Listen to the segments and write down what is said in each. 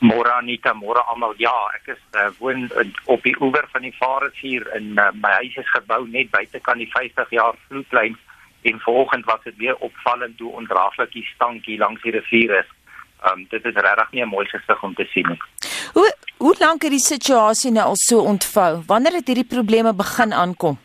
Môre Anita, môre almal. Ja, ek is uh, woon in, op die oewer van die Vaalrivier en uh, my huis is gebou net buite kan die 50 jaar vloedlyn en vanoggend was dit weer opvallend hoe ondraaglik die stank hier langs die rivier is. Um dit is regtig nie 'n mooi gesig om te sien nie. Hoe hoe lank het die situasie nou al so ontvou? Wanneer het hierdie probleme begin aankom?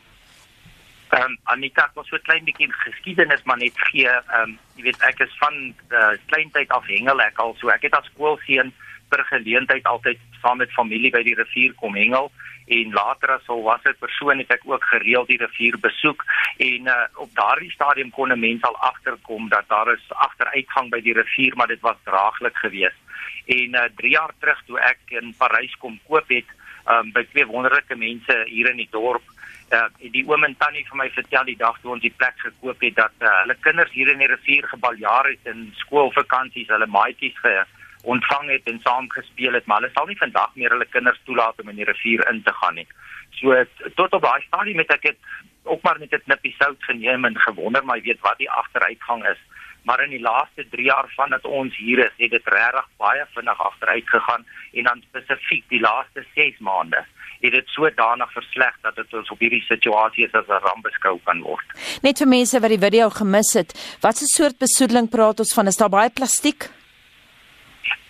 Ehm um, Anita, ek wil so 'n klein bietjie geskiedenis maar net gee. Ehm um, jy weet ek is van uh, kleintyd af hengel ek al so. Ek het as skoolseun per geleentheid altyd saam met familie by die rivier kom hengel en later as volwasse persoon het ek ook gereeld die rivier besoek en uh, op daardie stadium kon 'n mens al agterkom dat daar is agteruitgang by die rivier maar dit was draaglik geweest. En uh, 3 jaar terug toe ek in Parys kom koop het um, by twee wonderlike mense hier in die dorp uh, die oom en tannie vir my vertel die dag toe ons die plek gekoop het dat uh, hulle kinders hier in die rivier gebaljaar het in skoolvakansies, hulle maatjies ge ontvang het en saam gespeel het, maar hulle sal nie vandag meer hulle kinders toelaat om in die rivier in te gaan nie. So tot op daai stadium het ek dit ook maar net 'n knippie sout geneem en gewonder maar weet wat die agteruitgang is. Maar in die laaste 3 jaar vandat ons hier is, het dit regtig baie vinnig agteruit gegaan en dan spesifiek die laaste 6 maande het dit sodanig versleg dat dit ons op hierdie situasie is as 'n ramp beskou kan word. Net vir mense wat die video gemis het, wat 'n soort besoedeling praat ons van? Is daar baie plastiek?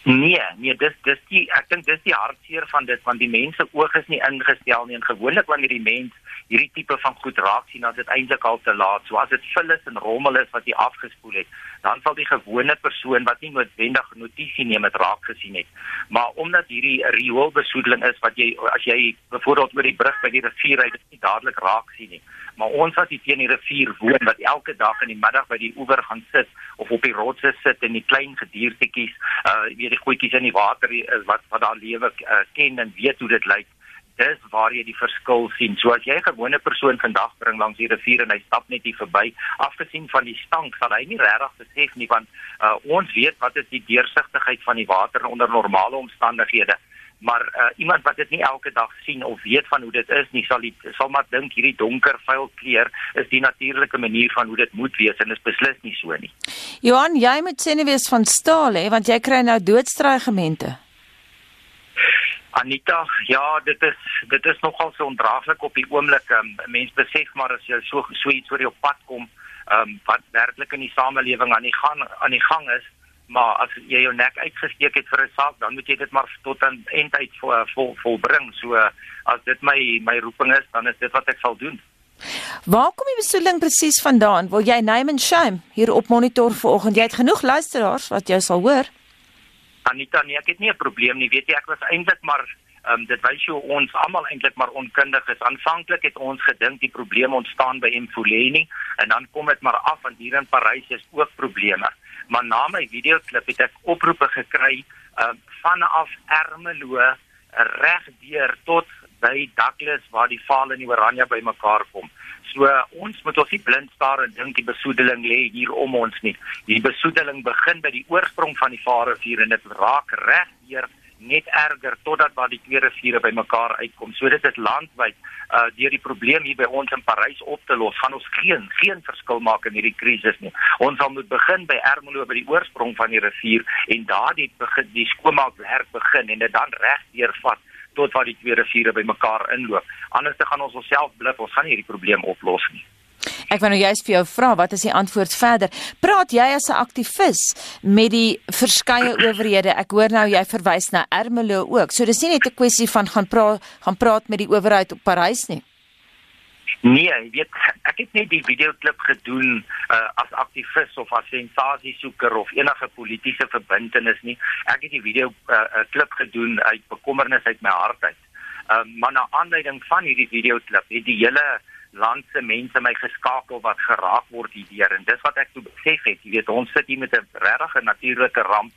Nee, nee, dis dis die ek dink dis die hartseer van dit want die mense oog is nie ingestel nie en gewoonlik wanneer die mens hierdie tipe van goed raak sien as dit eintlik al te laat. So as dit vul is en rommel is wat jy afgespoel het, dan sal die gewone persoon wat nie noodwendig notisie neem het raak gesien het. Maar omdat hierdie rioolbesoedeling is wat jy as jy byvoorbeeld oor die brug by die rivier ry, dit nie dadelik raak sien nie. Maar ons wat hier teen die rivier woon wat elke dag in die middag by die oewer gaan sit of op die rotse sit en die klein gediertjies, uh weet die goedjies in die water is wat wat daar lewe uh, ken en weet hoe dit lyk. Dis waar jy die verskil sien. So as jy 'n gewone persoon vandag bring langs die rivier en hy stap net hier verby, afgesien van die stank, sal hy nie regtig besef nie want uh, ons weet wat is die deursigtigheid van die water onder normale omstandighede maar uh, iemand wat dit nie elke dag sien of weet van hoe dit is nie sal die, sal maar dink hierdie donker vuil kleur is die natuurlike manier van hoe dit moet wees en is beslis nie so nie. Johan, jy moet sê nie wees van staal hè want jy kry nou doodstraaigemente. Anita, ja, dit is dit is nogal so ondraaglik op die oomblik. Um, mens besef maar as jy so so iets oor jou pad kom, ehm um, wat werklik in die samelewing aan die gang aan die gang is, maar as jy jou nek uitgesteek het vir 'n saak, dan moet jy dit maar tot aan eindtyd vol, vol volbring. So as dit my my roeping is, dan is dit wat ek sal doen. Waar kom die besoedeling presies vandaan? Wil jy name and shame hier op monitor vanoggend? Jy het genoeg luisteraars wat jou sal hoor. Anita, nee, ek het nie 'n probleem nie. Weet jy, ek was eintlik maar ehm um, dit wys jou ons almal eintlik maar onkundig is. Aanvanklik het ons gedink die probleem ontstaan by Empoleni en dan kom dit maar af want hier in Parys is ook probleme maar na my videoklip het ek oproepe gekry uh, vanaf Ermelo reg deur tot by Douglas waar die Vaal en die Oranje bymekaar kom. So ons moet ons nie blind staar en dink die besoedeling lê hier om ons nie. Die besoedeling begin by die oorsprong van die Vaalrivier en dit raak reg deur net erger totdat waar die twee riviere bymekaar uitkom. So dit is landwyd uh deur die probleem hier by ons in Parys op te los, gaan ons geen geen verskil maak in hierdie krisis nie. Ons sal moet begin by Ermelo by die oorsprong van die rivier en daardie begin die skoonmaakwerk begin en dit dan reg deurvat tot waar die twee riviere bymekaar inloop. Anders dan gaan ons onsself bluf, ons gaan nie hierdie probleem oplos nie. Ek wou nou juist vir jou vra, wat is die antwoord verder? Praat jy as 'n aktivis met die verskeie owerhede? Ek hoor nou jy verwys na Ermelo ook. So dis nie net 'n kwessie van gaan praat gaan praat met die owerheid op Parys nie. Nee, jy weet, ek het net die videoklip gedoen uh, as aktivis of as sensasiesoeker of enige politieke verbintenis nie. Ek het die video uh, uh, klip gedoen uit bekommernis uit my hart uit. Um, maar na aanleiding van hierdie videoklip het die hele land se mense my geskakel wat geraak word hierdeur. En dis wat ek toe besef het. Jy weet ons sit hier met 'n regtig 'n natuurlike ramp.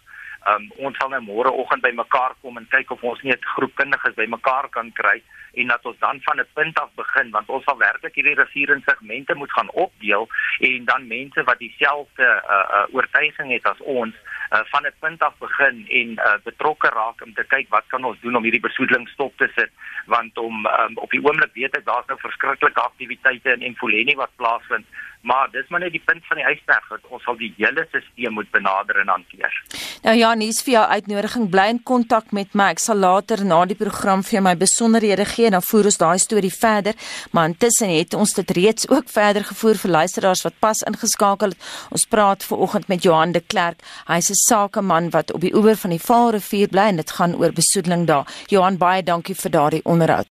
Um, ons sal nou môre oggend by mekaar kom en kyk of ons nie 'n groep kundiges by mekaar kan kry en dat ons dan van 'n punt af begin want ons sal werklik hierdie rivier in segmente moet gaan opdeel en dan mense wat dieselfde uh, uh, oortuiging het as ons van 'n punt af begin en uh, betrokke raak om te kyk wat kan ons doen om hierdie besoedeling stop te sit want om um, op die oomblik weet ek daar's nou verskriklike aktiwiteite in Empoleni wat plaasvind Maar dis maar net die punt van die ysberg dat ons sal die hele stelsel moet benader en hanteer. Nou ja, nuus vir jou uitnodiging bly in kontak met my. Ek sal later na die program vir my besonderhede gee en dan voer ons daai storie verder. Maar intussen het ons dit reeds ook verder gevoer vir luisteraars wat pas ingeskakel het. Ons praat ver oggend met Johan de Klerk. Hy's 'n sakeman wat op die oewer van die Vaalrivier bly en dit gaan oor besoedeling daar. Johan, baie dankie vir daardie onderhoud.